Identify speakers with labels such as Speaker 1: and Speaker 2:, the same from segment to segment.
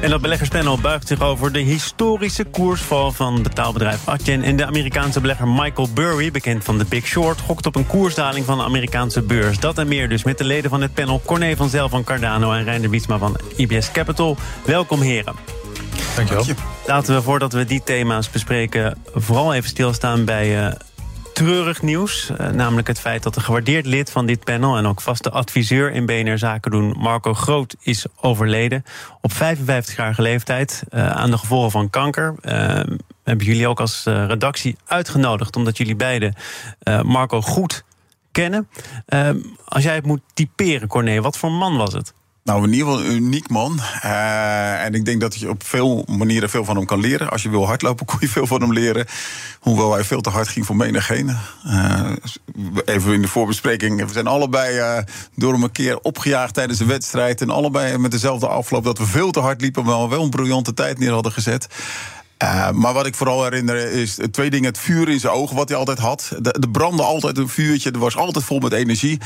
Speaker 1: En dat beleggerspanel buigt zich over de historische koersval van betaalbedrijf Adyen. En de Amerikaanse belegger Michael Burry, bekend van The Big Short, gokt op een koersdaling van de Amerikaanse beurs. Dat en meer dus met de leden van het panel Corné van Zel van Cardano en Reiner Wietsma van IBS Capital. Welkom heren.
Speaker 2: Dankjewel.
Speaker 1: Laten we voordat we die thema's bespreken vooral even stilstaan bij uh, treurig nieuws. Uh, namelijk het feit dat een gewaardeerd lid van dit panel... en ook vaste adviseur in BNR Zaken doen, Marco Groot, is overleden. Op 55-jarige leeftijd uh, aan de gevolgen van kanker. Uh, hebben jullie ook als redactie uitgenodigd... omdat jullie beiden Marco goed kennen. als jij het moet typeren, Corné, wat voor man was het?
Speaker 2: Nou, in ieder geval een uniek man. Uh, en ik denk dat je op veel manieren veel van hem kan leren. Als je wil hardlopen, kon je veel van hem leren. Hoewel hij veel te hard ging voor menigeen. Uh, even in de voorbespreking. We zijn allebei uh, door hem een keer opgejaagd tijdens de wedstrijd. En allebei met dezelfde afloop dat we veel te hard liepen, maar wel een briljante tijd neer hadden gezet. Uh, maar wat ik vooral herinner is twee dingen. Het vuur in zijn ogen, wat hij altijd had. Er brandde altijd een vuurtje, er was altijd vol met energie.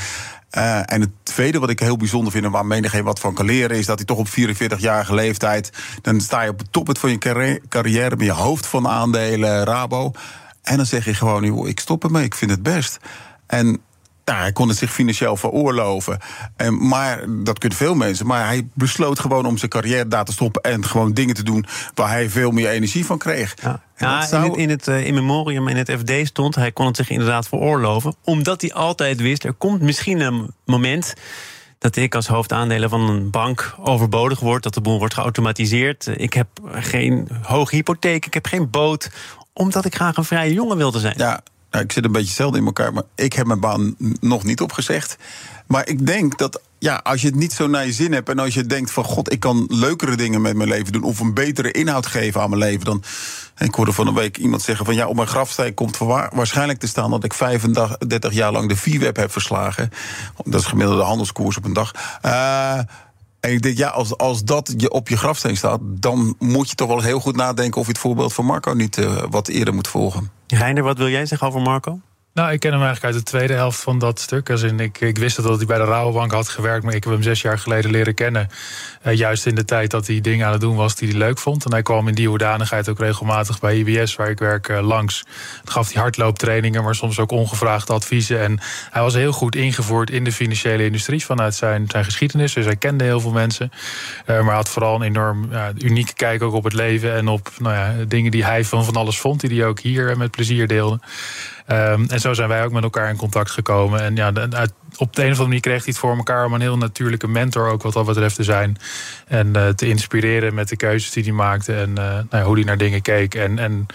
Speaker 2: Uh, en het tweede wat ik heel bijzonder vind... en waar menigeen wat van kan leren... is dat hij toch op 44-jarige leeftijd... dan sta je op het toppunt van je carrière... met je hoofd van aandelen, Rabo... en dan zeg je gewoon, ik stop ermee, ik vind het best. En nou, hij kon het zich financieel veroorloven. En, maar dat kunnen veel mensen. Maar hij besloot gewoon om zijn carrière daar te stoppen. En gewoon dingen te doen waar hij veel meer energie van kreeg.
Speaker 1: Ja. Ja, zou... in het, in het uh, in memoriam in het FD stond, hij kon het zich inderdaad veroorloven. Omdat hij altijd wist, er komt misschien een moment dat ik als hoofdaandelen van een bank overbodig word, dat de boel wordt geautomatiseerd. Ik heb geen hoge hypotheek, ik heb geen boot, omdat ik graag een vrije jongen wilde zijn.
Speaker 2: Ja, ik zit een beetje zelden in elkaar, maar ik heb mijn baan nog niet opgezegd. Maar ik denk dat ja, als je het niet zo naar je zin hebt en als je denkt van god, ik kan leukere dingen met mijn leven doen of een betere inhoud geven aan mijn leven, dan. Ik hoorde van een week iemand zeggen van ja, op mijn grafsteen komt waarschijnlijk te staan dat ik 35 jaar lang de VWeb heb verslagen. Dat is gemiddelde handelskoers op een dag. Uh, en ik denk, ja, als, als dat je op je grafsteen staat, dan moet je toch wel heel goed nadenken of je het voorbeeld van Marco niet uh, wat eerder moet volgen.
Speaker 1: Reiner, wat wil jij zeggen over Marco?
Speaker 3: Nou, ik ken hem eigenlijk uit de tweede helft van dat stuk. Als ik, ik wist dat hij bij de Rabobank had gewerkt, maar ik heb hem zes jaar geleden leren kennen. Uh, juist in de tijd dat hij dingen aan het doen was die hij leuk vond. En hij kwam in die hoedanigheid ook regelmatig bij IBS, waar ik werk, uh, langs. Dan gaf hij hardlooptrainingen, maar soms ook ongevraagde adviezen. En hij was heel goed ingevoerd in de financiële industrie vanuit zijn, zijn geschiedenis. Dus hij kende heel veel mensen. Uh, maar had vooral een enorm unieke kijk ook op het leven en op nou ja, dingen die hij van van alles vond, die hij ook hier met plezier deelde. Um, en zo zijn wij ook met elkaar in contact gekomen. En ja, uit, op de een of andere manier kreeg hij het voor elkaar om een heel natuurlijke mentor ook wat dat betreft te zijn. En uh, te inspireren met de keuzes die hij maakte en uh, nou ja, hoe hij naar dingen keek. En, en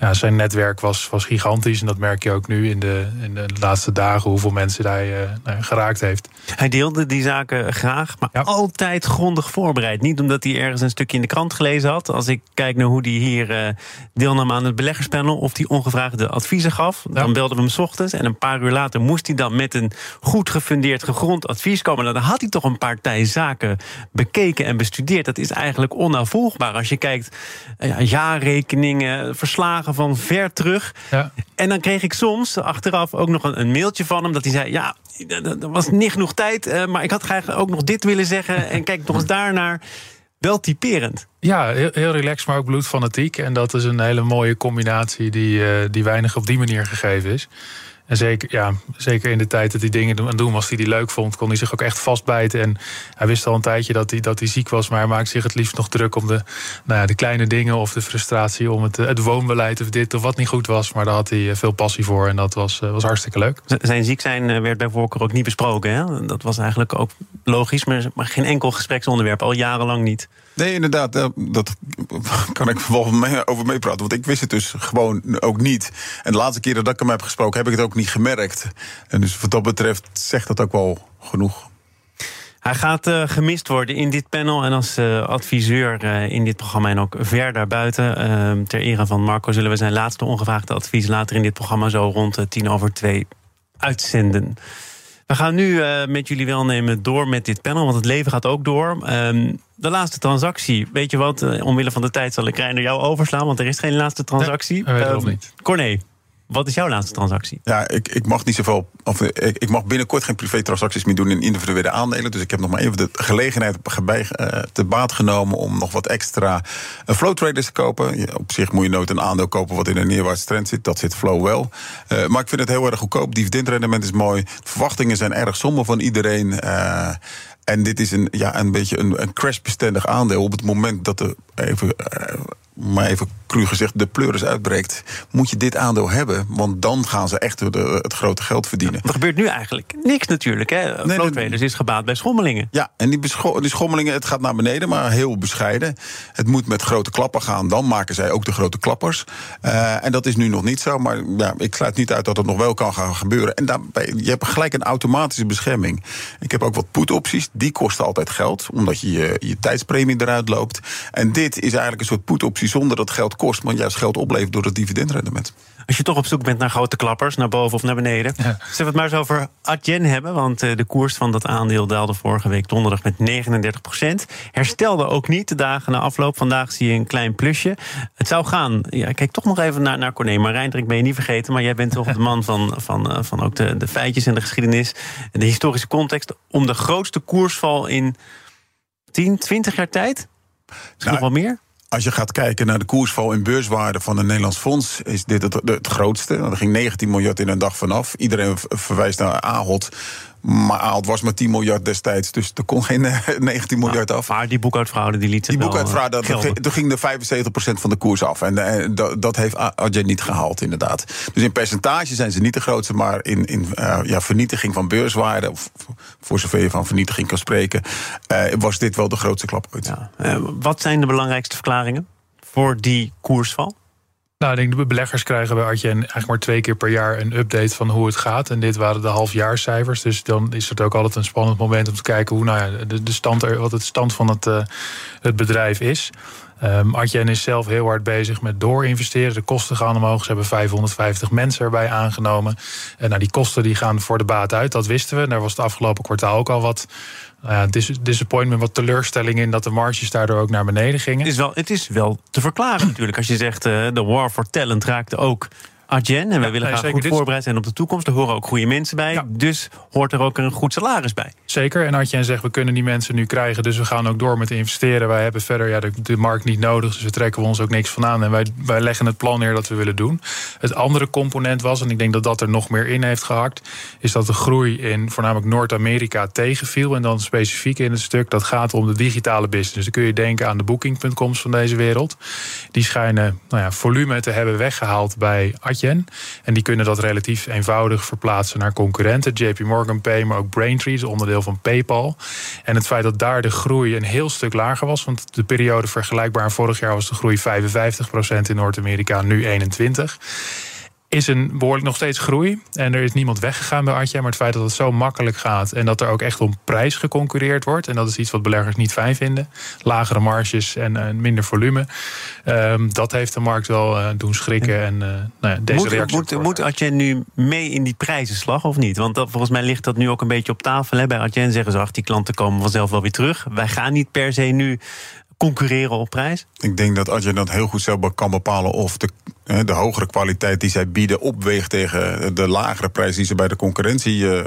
Speaker 3: ja, zijn netwerk was, was gigantisch. En dat merk je ook nu in de, in de laatste dagen, hoeveel mensen hij uh, nou, geraakt heeft.
Speaker 1: Hij deelde die zaken graag, maar ja. altijd grondig voorbereid. Niet omdat hij ergens een stukje in de krant gelezen had. Als ik kijk naar hoe hij hier deelnam aan het beleggerspanel, of hij ongevraagde adviezen gaf, dan belden we hem s ochtends. En een paar uur later moest hij dan met een goed gefundeerd, gegrond advies komen. Nou, dan had hij toch een partij zaken bekeken en bestudeerd. Dat is eigenlijk onnavolgbaar als je kijkt, uh, jaarrekeningen, verslagen van ver terug. Ja. En dan kreeg ik soms achteraf ook nog een, een, mailtje van hem... dat hij zei, ja, er was niet genoeg tijd... Uh, maar ik had graag ook nog dit willen zeggen... en kijk nog eens daarnaar. Wel typerend.
Speaker 3: Ja, heel, heel relaxed, maar ook bloedfanatiek. En dat is een hele mooie combinatie... die, uh, die weinig op die manier gegeven is. En zeker, ja, zeker in de tijd dat hij dingen aan doen was die hij leuk vond, kon hij zich ook echt vastbijten. En hij wist al een tijdje dat hij, dat hij ziek was, maar hij maakte zich het liefst nog druk om de, nou ja, de kleine dingen of de frustratie om het, het woonbeleid of dit of wat niet goed was. Maar daar had hij veel passie voor en dat was, was hartstikke leuk.
Speaker 1: Zijn ziek zijn werd bij voorkeur ook niet besproken. Hè? Dat was eigenlijk ook logisch, maar geen enkel gespreksonderwerp, al jarenlang niet.
Speaker 2: Nee, inderdaad. Dat kan ik wel over meepraten. Want ik wist het dus gewoon ook niet. En de laatste keer dat ik hem heb gesproken, heb ik het ook niet gemerkt. En dus wat dat betreft zegt dat ook wel genoeg.
Speaker 1: Hij gaat uh, gemist worden in dit panel en als uh, adviseur in dit programma en ook ver daarbuiten. Ehm, ter ere van Marco zullen we zijn laatste ongevraagde advies later in dit programma zo rond tien over twee uitzenden. We gaan nu met jullie welnemen door met dit panel, want het leven gaat ook door. Ehm, de laatste transactie, weet je wat? omwille van de tijd zal ik Reiner jou overslaan, want er is geen laatste transactie.
Speaker 3: Nee, weet um, niet.
Speaker 1: Corné, wat is jouw laatste transactie?
Speaker 2: Ja, ik, ik mag niet zoveel. Of, ik, ik mag binnenkort geen privé-transacties meer doen in individuele aandelen. Dus ik heb nog maar even de gelegenheid uh, te baat genomen om nog wat extra uh, flow traders te kopen. op zich moet je nooit een aandeel kopen wat in een neerwaartse trend zit. Dat zit flow wel. Maar ik vind het heel erg goedkoop. Dividendrendement is mooi. De verwachtingen zijn erg somber van iedereen. en dit is een, ja, een beetje een, een crashbestendig aandeel. Op het moment dat er even maar even cru gezegd, de pleuris uitbreekt, moet je dit aandeel hebben. Want dan gaan ze echt het grote geld verdienen.
Speaker 1: er gebeurt nu eigenlijk niks natuurlijk. Hè? Nee, is gebaat bij schommelingen.
Speaker 2: Ja, en die, die schommelingen, het gaat naar beneden, maar heel bescheiden. Het moet met grote klappen gaan. Dan maken zij ook de grote klappers. Uh, en dat is nu nog niet zo. Maar ja, ik sluit niet uit dat het nog wel kan gaan gebeuren. En daarbij, je hebt gelijk een automatische bescherming. Ik heb ook wat put-opties. Die kosten altijd geld, omdat je, je je tijdspremie eruit loopt. En dit is eigenlijk een soort put-optie zonder dat geld kost, maar juist geld oplevert door het dividendrendement.
Speaker 1: Als je toch op zoek bent naar grote klappers, naar boven of naar beneden. Ja. Zullen we het maar eens over Adyen hebben? Want eh, de koers van dat aandeel daalde vorige week donderdag met 39 procent. Herstelde ook niet de dagen na afloop. Vandaag zie je een klein plusje. Het zou gaan. Ja, kijk toch nog even naar, naar Corné. Maar Reindrik ben je niet vergeten. Maar jij bent toch de man van, van, eh, van ook de, de feitjes en de geschiedenis. En de historische context. Om de grootste koersval in 10, 20 jaar tijd? Misschien nou, nog wel meer?
Speaker 2: Als je gaat kijken naar de koersval in beurswaarde van een Nederlands fonds, is dit het, grootste. Er ging 19 miljard in een dag vanaf. Iedereen verwijst naar Ahold. Maar het was maar 10 miljard destijds, dus er kon geen 19 miljard af.
Speaker 1: Maar die boekhoudfraude die liet
Speaker 2: Die boekhoudfraude, toen ging er 75% van de koers af. En eh, dat, dat heeft Adyen niet gehaald, inderdaad. Dus in percentage zijn ze niet de grootste, maar in, in uh, ja, vernietiging van beurswaarde, of voor zover je van vernietiging kan spreken, uh, was dit wel de grootste klap ooit.
Speaker 1: Ja. wat zijn de belangrijkste verklaringen voor die koersval?
Speaker 3: Nou, ik denk de beleggers krijgen bij Artje eigenlijk maar twee keer per jaar een update van hoe het gaat. En dit waren de halfjaarcijfers. Dus dan is het ook altijd een spannend moment om te kijken hoe nou ja, de, de stand, wat het stand van het, uh, het bedrijf is. Um, Adyen is zelf heel hard bezig met doorinvesteren. De kosten gaan omhoog. Ze hebben 550 mensen erbij aangenomen. En nou, die kosten die gaan voor de baat uit. Dat wisten we. Daar was het afgelopen kwartaal ook al wat nou disappointment, wat teleurstelling in dat de marges daardoor ook naar beneden gingen.
Speaker 1: Het is wel, het is wel te verklaren natuurlijk. Als je zegt uh, de war for talent raakte ook Arjen. En we willen graag goed voorbereid zijn op de toekomst. Er horen ook goede mensen bij. Dus hoort er ook een goed salaris bij.
Speaker 3: Zeker. En Arjen zegt, we kunnen die mensen nu krijgen. Dus we gaan ook door met investeren. Wij hebben verder ja, de, markt niet nodig. Dus we trekken ons ook niks van aan. En wij, wij leggen het plan neer dat we willen doen. Het andere component was, en ik denk dat dat er nog meer in heeft gehakt... is dat de groei in voornamelijk Noord-Amerika tegenviel. En dan specifiek in het stuk, dat gaat om de digitale business. Dan kun je denken aan de booking.coms van deze wereld. Die schijnen nou ja, volume te hebben weggehaald bij Arjen en die kunnen dat relatief eenvoudig verplaatsen naar concurrenten. JP Morgan Pay, maar ook Braintree, is onderdeel van PayPal. En het feit dat daar de groei een heel stuk lager was. Want de periode vergelijkbaar vorig jaar was de groei 55% in Noord-Amerika, nu 21% is een behoorlijk nog steeds groei. En er is niemand weggegaan bij Artje. Maar het feit dat het zo makkelijk gaat en dat er ook echt om prijs geconcurreerd wordt. En dat is iets wat beleggers niet fijn vinden. Lagere marges en, minder volume. Um, dat heeft de markt wel uh, doen schrikken. En uh, nou ja, deze
Speaker 1: moet,
Speaker 3: reactie.
Speaker 1: Moet, moet nu mee in die prijzenslag of niet? Want dat, volgens mij ligt dat nu ook een beetje op tafel. Hè? Bij Arjen zeggen ze, ach, die klanten komen vanzelf wel weer terug. Wij gaan niet per se nu concurreren op prijs?
Speaker 2: Ik denk dat als je dat heel goed zelf kan bepalen of de, de hogere kwaliteit die zij bieden opweegt tegen de lagere prijs die ze bij de concurrentie uh,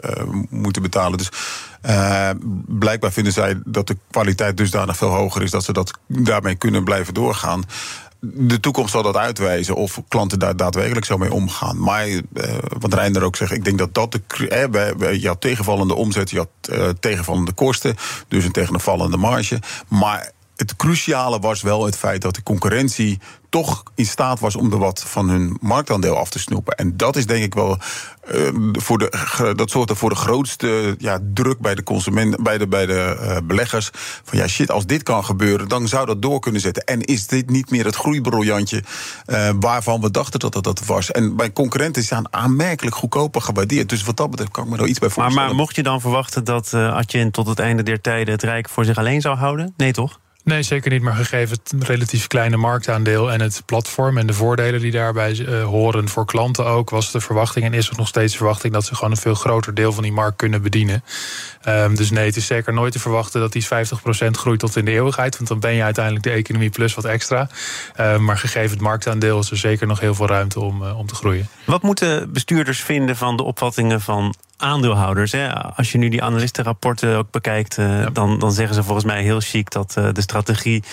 Speaker 2: moeten betalen. Dus uh, blijkbaar vinden zij dat de kwaliteit dusdanig veel hoger is dat ze dat daarmee kunnen blijven doorgaan. De toekomst zal dat uitwijzen of klanten daar daadwerkelijk zo mee omgaan. Maar uh, wat Reinder ook zegt, ik denk dat dat de. Eh, tegenvallende omzet, je had uh, tegenvallende kosten, dus een tegenvallende marge. Maar het cruciale was wel het feit dat de concurrentie toch in staat was om er wat van hun marktaandeel af te snoepen. En dat is denk ik wel uh, voor de, dat zorgt er voor de grootste ja, druk bij de consumenten, bij de, bij de uh, beleggers. Van ja, shit, als dit kan gebeuren, dan zou dat door kunnen zetten. En is dit niet meer het groeibriljantje uh, waarvan we dachten dat het dat was? En bij concurrenten zijn aanmerkelijk goedkoper gewaardeerd. Dus wat dat betreft kan ik me er iets bij voorstellen.
Speaker 1: Maar, maar mocht je dan verwachten dat Atjen tot het einde der tijden het Rijk voor zich alleen zou houden? Nee, toch?
Speaker 3: Nee, zeker niet. Maar gegeven het relatief kleine marktaandeel en het platform en de voordelen die daarbij uh, horen voor klanten ook, was de verwachting en is er nog steeds de verwachting dat ze gewoon een veel groter deel van die markt kunnen bedienen. Um, dus nee, het is zeker nooit te verwachten dat die 50% groeit tot in de eeuwigheid. Want dan ben je uiteindelijk de economie plus wat extra. Uh, maar gegeven het marktaandeel is er zeker nog heel veel ruimte om, uh, om te groeien.
Speaker 1: Wat moeten bestuurders vinden van de opvattingen van aandeelhouders. Hè. Als je nu die analistenrapporten ook bekijkt, uh, ja. dan, dan zeggen ze volgens mij heel chic dat uh, de strategie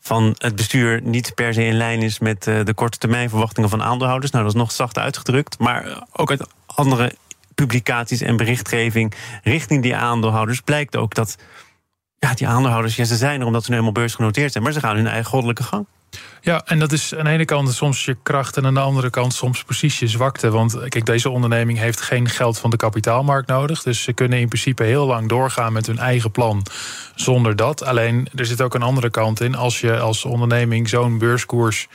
Speaker 1: van het bestuur niet per se in lijn is met uh, de korte termijn verwachtingen van aandeelhouders. Nou, dat is nog zacht uitgedrukt. Maar ook uit andere publicaties en berichtgeving richting die aandeelhouders blijkt ook dat ja, die aandeelhouders, ja, ze zijn er omdat ze nu eenmaal beursgenoteerd zijn, maar ze gaan hun eigen goddelijke gang.
Speaker 3: Ja, en dat is aan de ene kant soms je kracht en aan de andere kant soms precies je zwakte. Want kijk, deze onderneming heeft geen geld van de kapitaalmarkt nodig. Dus ze kunnen in principe heel lang doorgaan met hun eigen plan zonder dat. Alleen er zit ook een andere kant in. Als je als onderneming zo'n beurskoers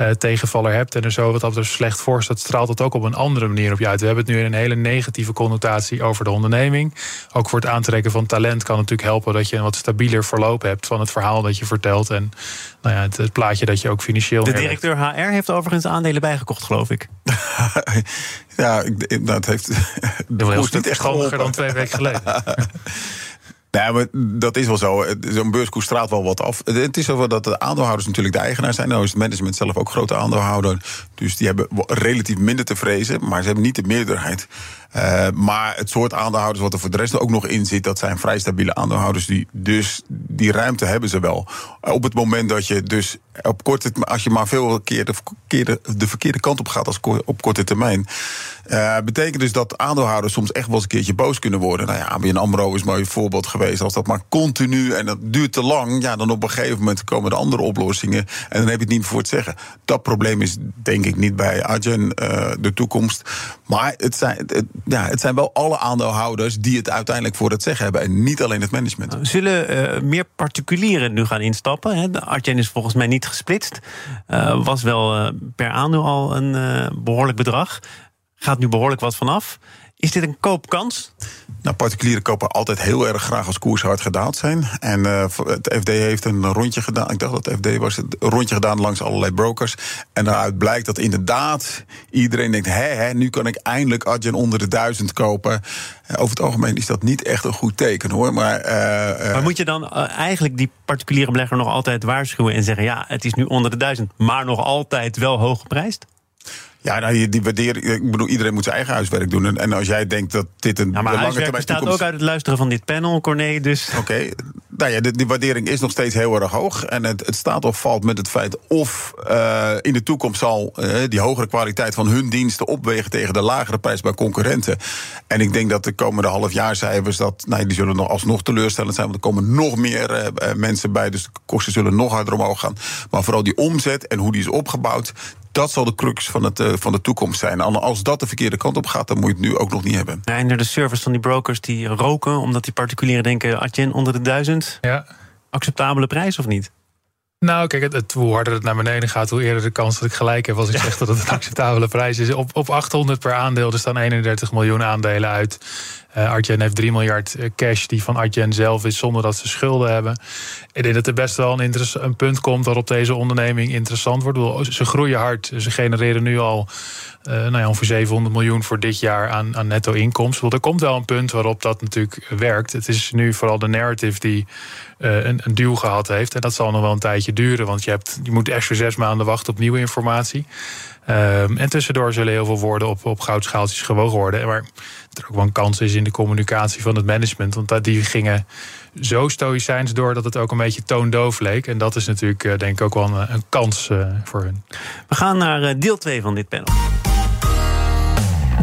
Speaker 3: uh, tegenvaller hebt en er zo wat dat slecht voor staat, straalt dat ook op een andere manier op je uit. We hebben het nu in een hele negatieve connotatie over de onderneming. Ook voor het aantrekken van talent kan natuurlijk helpen dat je een wat stabieler verloop hebt van het verhaal dat je vertelt en nou ja, het, het plaatje dat je ook financieel.
Speaker 1: De directeur HR heeft overigens aandelen bijgekocht, geloof ik.
Speaker 2: ja, dat heeft.
Speaker 3: De koers niet echt dan twee weken geleden.
Speaker 2: Nee, maar dat is wel zo. Zo'n beurskoers straalt wel wat af. Het is zo dat de aandeelhouders natuurlijk de eigenaar zijn. Nou is het management zelf ook grote aandeelhouder. Dus die hebben relatief minder te vrezen. Maar ze hebben niet de meerderheid. Uh, maar het soort aandeelhouders wat er voor de rest ook nog in zit, dat zijn vrij stabiele aandeelhouders. Die, dus die ruimte hebben ze wel. Op het moment dat je dus op korte als je maar veel keer de verkeerde, de verkeerde kant op gaat als op korte termijn. Uh, betekent dus dat aandeelhouders soms echt wel eens een keertje boos kunnen worden. Nou ja, ABN AMRO is maar een voorbeeld geweest. Als dat maar continu en dat duurt te lang, ja, dan op een gegeven moment komen er andere oplossingen. En dan heb je het niet meer voor het zeggen. Dat probleem is denk ik niet bij Arjen uh, de toekomst. Maar het zijn, ja, het zijn wel alle aandeelhouders die het uiteindelijk voor het zeggen hebben. En niet alleen het management.
Speaker 1: Zullen uh, meer particulieren nu gaan instappen? Hè? Arjen is volgens mij niet gesplitst. Uh, was wel per aandeel al een behoorlijk bedrag. Gaat nu behoorlijk wat vanaf. Is dit een koopkans?
Speaker 2: Nou, particulieren kopen altijd heel erg graag als koers hard gedaald zijn. En uh, het FD heeft een rondje gedaan. Ik dacht dat het FD was. Een rondje gedaan langs allerlei brokers. En daaruit blijkt dat inderdaad iedereen denkt: hé, hé nu kan ik eindelijk Adyen onder de duizend kopen. Uh, over het algemeen is dat niet echt een goed teken hoor. Maar, uh,
Speaker 1: maar moet je dan eigenlijk die particuliere belegger nog altijd waarschuwen en zeggen: ja, het is nu onder de duizend, maar nog altijd wel hoog geprijsd?
Speaker 2: Ja, nou, die waardering. Ik bedoel, iedereen moet zijn eigen huiswerk doen. En als jij denkt dat dit een
Speaker 1: ja, maar lange termijn bestaat toekomst... ook uit het luisteren van dit panel, Corné. Dus...
Speaker 2: Oké, okay. nou ja, die, die, waardering is nog steeds heel erg hoog. En het, het staat of valt met het feit of uh, in de toekomst zal uh, die hogere kwaliteit van hun diensten opwegen tegen de lagere prijs bij concurrenten. En ik denk dat de komende halfjaarcijfers dat, nou, die zullen nog alsnog teleurstellend zijn. Want er komen nog meer uh, mensen bij. Dus de kosten zullen nog harder omhoog gaan. Maar vooral die omzet en hoe die is opgebouwd dat zal de crux van, het, uh, van de toekomst zijn. Als dat de verkeerde kant op gaat, dan moet je het nu ook nog niet hebben.
Speaker 1: Ja, en de service van die brokers die roken, omdat die particulieren denken: Adjen onder de duizend.
Speaker 3: Ja.
Speaker 1: Acceptabele prijs of niet?
Speaker 3: Nou, kijk, het, het, hoe harder het naar beneden gaat, hoe eerder de kans dat ik gelijk heb als ik ja. zeg dat het een acceptabele prijs is. Op, op 800 per aandeel, er staan 31 miljoen aandelen uit. Uh, Artjen heeft 3 miljard cash die van Artjen zelf is zonder dat ze schulden hebben. Ik denk dat er best wel een, een punt komt waarop deze onderneming interessant wordt. Ze groeien hard. Ze genereren nu al uh, nou ja, ongeveer 700 miljoen voor dit jaar aan, aan netto inkomsten. Want er komt wel een punt waarop dat natuurlijk werkt. Het is nu vooral de narrative die een, een duw gehad heeft. En dat zal nog wel een tijdje duren. Want je, hebt, je moet echt voor zes maanden wachten op nieuwe informatie. Um, en tussendoor zullen heel veel woorden op, op goudschaaltjes gewogen worden. Maar er ook wel een kans is in de communicatie van het management. Want die gingen zo stoïcijns door dat het ook een beetje toondoof leek. En dat is natuurlijk uh, denk ik ook wel een, een kans uh, voor hun.
Speaker 1: We gaan naar deel 2 van dit panel.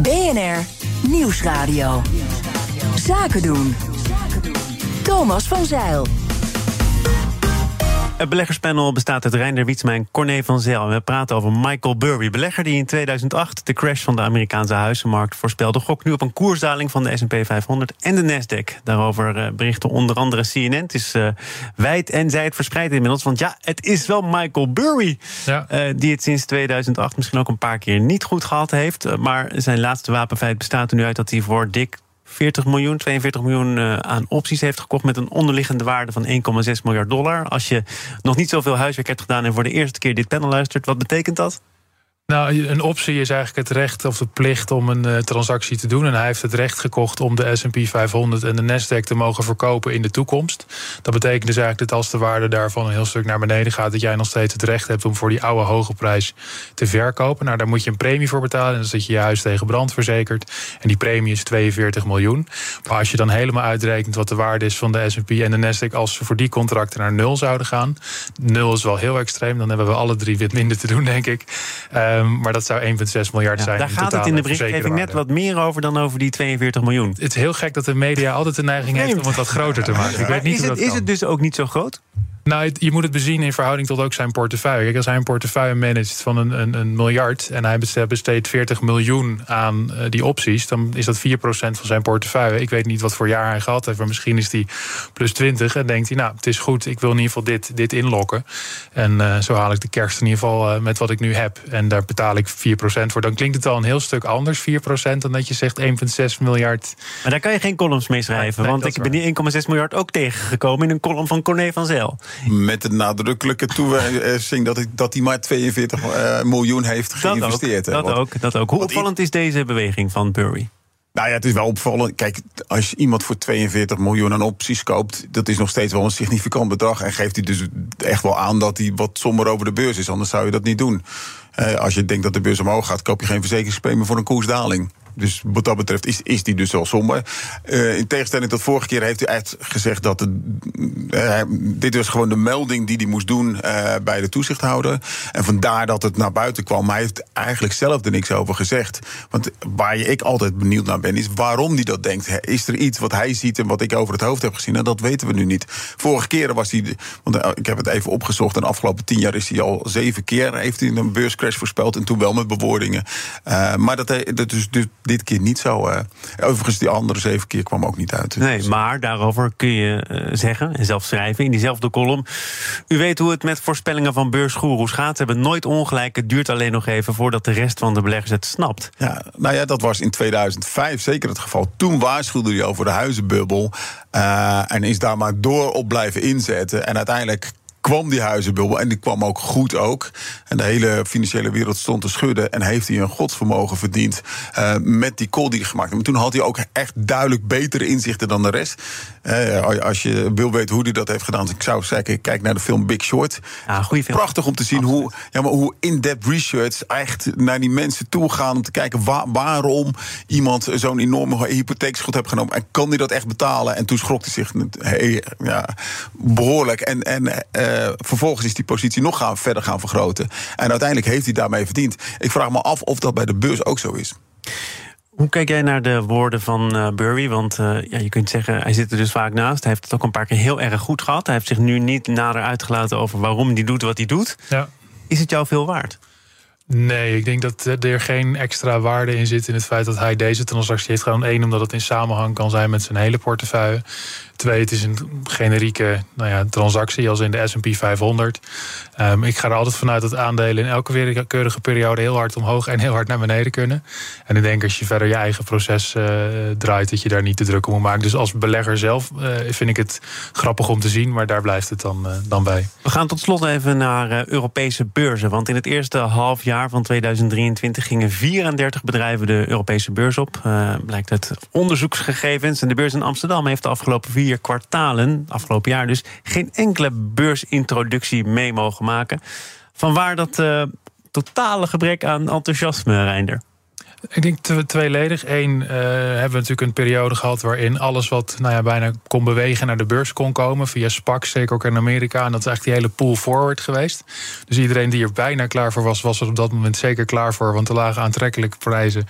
Speaker 4: BNR Nieuwsradio. Zaken doen. Thomas van Zeil.
Speaker 1: Het beleggerspanel bestaat uit Reinder Wietsma en Corné van Zel. We praten over Michael Burry, belegger die in 2008 de crash van de Amerikaanse huizenmarkt voorspelde. Gok nu op een koersdaling van de S&P 500 en de Nasdaq. Daarover uh, berichten onder andere CNN. Het is uh, wijd en zijd verspreid inmiddels. Want ja, het is wel Michael Burry ja. uh, die het sinds 2008 misschien ook een paar keer niet goed gehad heeft. maar zijn laatste wapenfeit bestaat er nu uit dat hij voor dik 40 miljoen, 42 miljoen uh, aan opties heeft gekocht met een onderliggende waarde van 1,6 miljard dollar. Als je nog niet zoveel huiswerk hebt gedaan en voor de eerste keer dit panel luistert, wat betekent dat?
Speaker 3: Nou, een optie is eigenlijk het recht of de plicht om een uh, transactie te doen. En hij heeft het recht gekocht om de SP 500 en de Nasdaq te mogen verkopen in de toekomst. Dat betekent dus eigenlijk dat als de waarde daarvan een heel stuk naar beneden gaat, dat jij nog steeds het recht hebt om voor die oude hoge prijs te verkopen. Nou, daar moet je een premie voor betalen. En dan zit je je huis tegen brand verzekerd. En die premie is 42 miljoen. Maar als je dan helemaal uitrekent wat de waarde is van de SP en de Nasdaq als ze voor die contracten naar nul zouden gaan. Nul is wel heel extreem. Dan hebben we alle drie wat minder te doen, denk ik. Uh, Um, maar dat zou 1,6 miljard zijn.
Speaker 1: Daar gaat het in de berichtgeving net wat meer over dan over die 42 miljoen.
Speaker 3: Het is heel gek dat de media altijd de neiging heeft om het wat groter te maken. Ik weet niet
Speaker 1: is,
Speaker 3: hoe
Speaker 1: het,
Speaker 3: dat
Speaker 1: is het dus ook niet zo groot?
Speaker 3: Nou, je moet het bezien in verhouding tot ook zijn portefeuille. Kijk, als hij een portefeuille managt van een, een, een miljard en hij besteedt 40 miljoen aan uh, die opties, dan is dat 4% van zijn portefeuille. Ik weet niet wat voor jaar hij gehad heeft, maar misschien is die plus 20 en denkt hij, nou, het is goed, ik wil in ieder geval dit, dit inlokken. En uh, zo haal ik de kerst in ieder geval uh, met wat ik nu heb. En daar betaal ik 4% voor. Dan klinkt het al een heel stuk anders, 4%, dan dat je zegt 1,6 miljard.
Speaker 1: Maar daar kan je geen columns mee schrijven, nee, want ik ben die 1,6 miljard ook tegengekomen in een column van Corné van Zel.
Speaker 2: Met de nadrukkelijke toewijzing dat, dat hij maar 42 uh, miljoen heeft geïnvesteerd.
Speaker 1: Dat ook. Dat, ook, dat ook. Hoe opvallend is deze beweging van Burry?
Speaker 2: Nou ja, het is wel opvallend. Kijk, als je iemand voor 42 miljoen aan opties koopt, dat is nog steeds wel een significant bedrag. En geeft hij dus echt wel aan dat hij wat somber over de beurs is. Anders zou je dat niet doen. Uh, als je denkt dat de beurs omhoog gaat, koop je geen verzekeringspremie voor een koersdaling. Dus wat dat betreft is, is die dus wel somber. Uh, in tegenstelling tot vorige keer heeft hij echt gezegd dat het, uh, dit was gewoon de melding die hij moest doen uh, bij de toezichthouder. En vandaar dat het naar buiten kwam. Maar hij heeft eigenlijk zelf er niks over gezegd. Want waar ik altijd benieuwd naar ben, is waarom hij dat denkt. Is er iets wat hij ziet en wat ik over het hoofd heb gezien? En dat weten we nu niet. Vorige keren was hij, want ik heb het even opgezocht. En de afgelopen tien jaar is hij al zeven keer heeft hij een beurscrash voorspeld. En toen wel met bewoordingen. maar dat, dat is dus dit keer niet zo. Uh, overigens, die andere zeven keer kwam ook niet uit.
Speaker 1: Nee, dus- maar daarover kun je uh, zeggen en zelf schrijven in diezelfde column. U weet hoe het met voorspellingen van beursgoeroes gaat. Ze hebben nooit ongelijk. Het duurt alleen nog even voordat de rest van de beleggers het snapt.
Speaker 2: Ja, nou ja, dat was in 2005 zeker het geval. Toen waarschuwde hij over de huizenbubbel. Uh, en is daar maar door op blijven inzetten. En uiteindelijk kwam die huizenbubbel. En die kwam ook goed ook. En de hele financiële wereld stond te schudden. En heeft hij een godsvermogen verdiend uh, met die call die hij gemaakt heeft. Maar toen had hij ook echt duidelijk betere inzichten dan de rest. Uh, als je wil weten hoe hij dat heeft gedaan. Ik zou zeggen, kijk naar de film Big Short.
Speaker 1: Ja, goede film.
Speaker 2: Prachtig om te zien hoe, ja, maar hoe in-depth research echt naar die mensen toe gaan. Om te kijken waar, waarom iemand zo'n enorme hypotheekschuld heeft genomen. En kan hij dat echt betalen? En toen schrok hij zich hey, ja, behoorlijk. En, en uh, vervolgens is die positie nog gaan, verder gaan vergroten. En uiteindelijk heeft hij daarmee verdiend. Ik vraag me af of dat bij de beurs ook zo is.
Speaker 1: Hoe kijk jij naar de woorden van uh, Burry? Want uh, ja, je kunt zeggen, hij zit er dus vaak naast. Hij heeft het ook een paar keer heel erg goed gehad. Hij heeft zich nu niet nader uitgelaten over waarom hij doet wat hij doet.
Speaker 3: Ja.
Speaker 1: Is het jou veel waard?
Speaker 3: Nee, ik denk dat er geen extra waarde in zit in het feit dat hij deze transactie heeft gedaan. Eén, omdat het in samenhang kan zijn met zijn hele portefeuille. Twee, het is een generieke nou ja, transactie als in de S&P 500. Um, ik ga er altijd vanuit dat aandelen in elke willekeurige periode heel hard omhoog en heel hard naar beneden kunnen. En ik denk als je verder je eigen proces uh, draait, dat je daar niet te druk om moet maken. Dus als belegger zelf uh, vind ik het grappig om te zien, maar daar blijft het dan, uh, dan bij.
Speaker 1: We gaan tot slot even naar Europese beurzen. Want in het eerste half jaar van 2023 gingen 34 bedrijven de Europese beurs op. blijkt uit onderzoeksgegevens. En de beurs in Amsterdam heeft de afgelopen vier vier kwartalen, afgelopen jaar dus, geen enkele beursintroductie mee mogen maken. Vanwaar dat uh, totale gebrek aan enthousiasme, Reinder?
Speaker 3: Ik denk tweeledig. Eén, uh, hebben we natuurlijk een periode gehad waarin alles wat nou ja, bijna kon bewegen naar de beurs kon komen. Via SPAC, zeker ook in Amerika. En dat is eigenlijk die hele pool forward geweest. Dus iedereen die er bijna klaar voor was, was er op dat moment zeker klaar voor. Want er lagen aantrekkelijke prijzen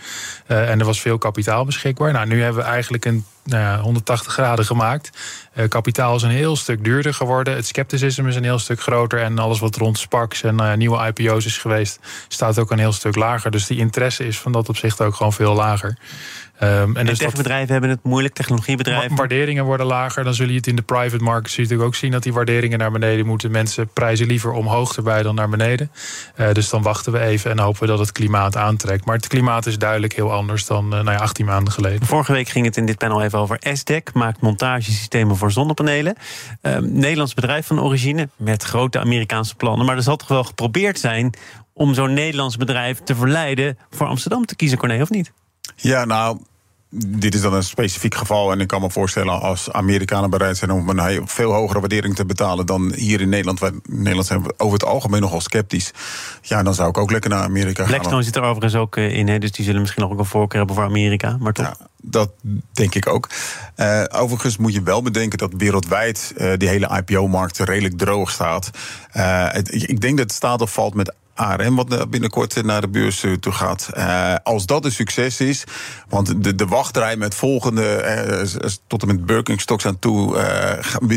Speaker 3: uh, en er was veel kapitaal beschikbaar. Nou, nu hebben we eigenlijk een nou ja, 180 graden gemaakt. Uh, kapitaal is een heel stuk duurder geworden. Het scepticisme is een heel stuk groter. En alles wat rond Sparks en uh, nieuwe IPO's is geweest, staat ook een heel stuk lager. Dus die interesse is van dat opzicht ook gewoon veel lager.
Speaker 1: Um, en dus techbedrijven hebben het moeilijk, technologiebedrijven.
Speaker 3: Waarderingen worden lager. Dan zul je het in de private market natuurlijk ook zien dat die waarderingen naar beneden moeten. Mensen prijzen liever omhoog erbij dan naar beneden. Uh, dus dan wachten we even en hopen we dat het klimaat aantrekt. Maar het klimaat is duidelijk heel anders dan uh, nou ja, 18 maanden geleden.
Speaker 1: Vorige week ging het in dit panel even over SDEC, maakt montagesystemen voor zonnepanelen. Uh, Nederlands bedrijf van origine met grote Amerikaanse plannen. Maar er zal toch wel geprobeerd zijn om zo'n Nederlands bedrijf te verleiden voor Amsterdam te kiezen, Corné, of niet?
Speaker 2: Ja, nou, dit is dan een specifiek geval. En ik kan me voorstellen als Amerikanen bereid zijn om een veel hogere waardering te betalen dan hier in Nederland. Waar Nederland zijn we over het algemeen nogal sceptisch. Ja, dan zou ik ook lekker naar Amerika
Speaker 1: gaan. Blackstone zit er overigens ook eh, in, hè, dus die zullen misschien nog ook een voorkeur hebben voor Amerika. Maar toch. Ja,
Speaker 2: dat denk ik ook. Uh, overigens moet je wel bedenken dat wereldwijd uh, die hele IPO-markt redelijk droog staat. Uh, het, ik denk dat het staat of valt met ARM, wat binnenkort naar de beurs eh, toe gaat. Als dat een succes is, want de, de wachtrij met volgende, tot en met Birkenstocks aan toe,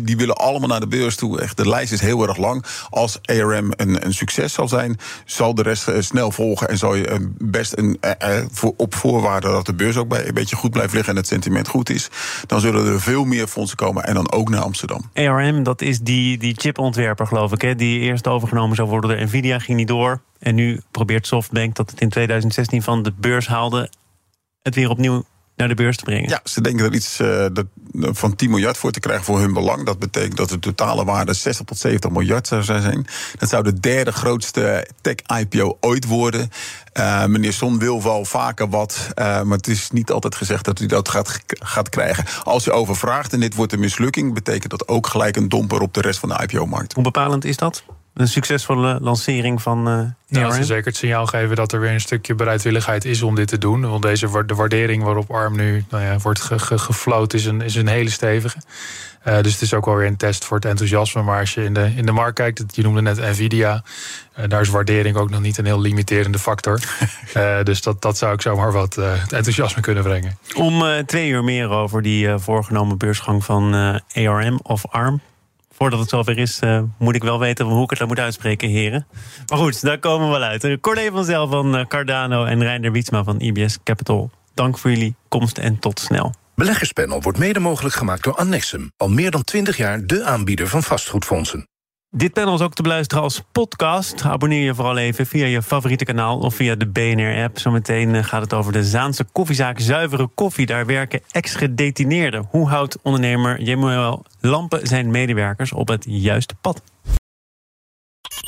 Speaker 2: die willen allemaal naar de beurs toe. Echt, de lijst is heel erg lang. Als ARM een, een succes zal zijn, zal de rest snel volgen en zal je best een, op voorwaarde dat de beurs ook bij een beetje goed blijft liggen en het sentiment goed is, dan zullen er veel meer fondsen komen en dan ook naar Amsterdam.
Speaker 1: ARM, dat is die, die chipontwerper, geloof ik, hè, die eerst overgenomen zou worden door Nvidia, ging niet door. En nu probeert Softbank, dat het in 2016 van de beurs haalde, het weer opnieuw naar de beurs te brengen.
Speaker 2: Ja, ze denken er iets uh, van 10 miljard voor te krijgen voor hun belang. Dat betekent dat de totale waarde 60 tot 70 miljard zou zijn. Dat zou de derde grootste tech-IPO ooit worden. Uh, meneer Son wil wel vaker wat, uh, maar het is niet altijd gezegd dat hij dat gaat, gaat krijgen. Als je overvraagt en dit wordt een mislukking, betekent dat ook gelijk een domper op de rest van de IPO-markt.
Speaker 1: Hoe bepalend is dat? Een succesvolle lancering van uh,
Speaker 3: ja, als ze zeker het signaal geven dat er weer een stukje bereidwilligheid is om dit te doen. Want deze, de waardering waarop ARM nu nou ja, wordt ge, ge, gefloot is een, is een hele stevige. Uh, dus het is ook wel weer een test voor het enthousiasme. Maar als je in de, in de markt kijkt, je noemde net Nvidia. Uh, daar is waardering ook nog niet een heel limiterende factor. uh, dus dat, dat zou ik zomaar wat het enthousiasme kunnen brengen.
Speaker 1: Om twee uur meer over die voorgenomen beursgang van ARM of ARM voordat het zover is, uh, moet ik wel weten hoe ik het dan moet uitspreken, heren. Maar goed, daar komen we wel uit. Corné van Zel van eh, Cardano en Reiner Wietsma van IBS Capital. Dank voor jullie komst en tot snel.
Speaker 5: Beleggerspanel wordt mede mogelijk gemaakt door Annexum. Al meer dan 20 jaar de aanbieder van vastgoedfondsen.
Speaker 1: Dit panel is ook te beluisteren als podcast. Abonneer je vooral even via je favoriete kanaal of via de BNR-app. Zometeen eh, gaat het over de Zaanse koffiezaak Zuivere Koffie. Daar werken ex-gedetineerden. Hoe houdt ondernemer Jemuel Lampen zijn medewerkers op het juiste pad?